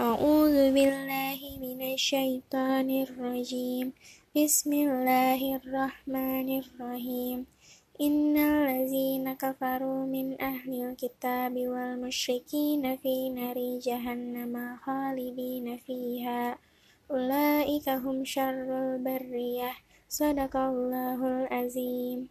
أعوذ بالله من الشيطان الرجيم. بسم الله الرحمن الرحيم. إن الذين كفروا من أهل الكتاب والمشركين في نار جهنم خالدين فيها. أولئك هم شر البرية. صدق الله العظيم.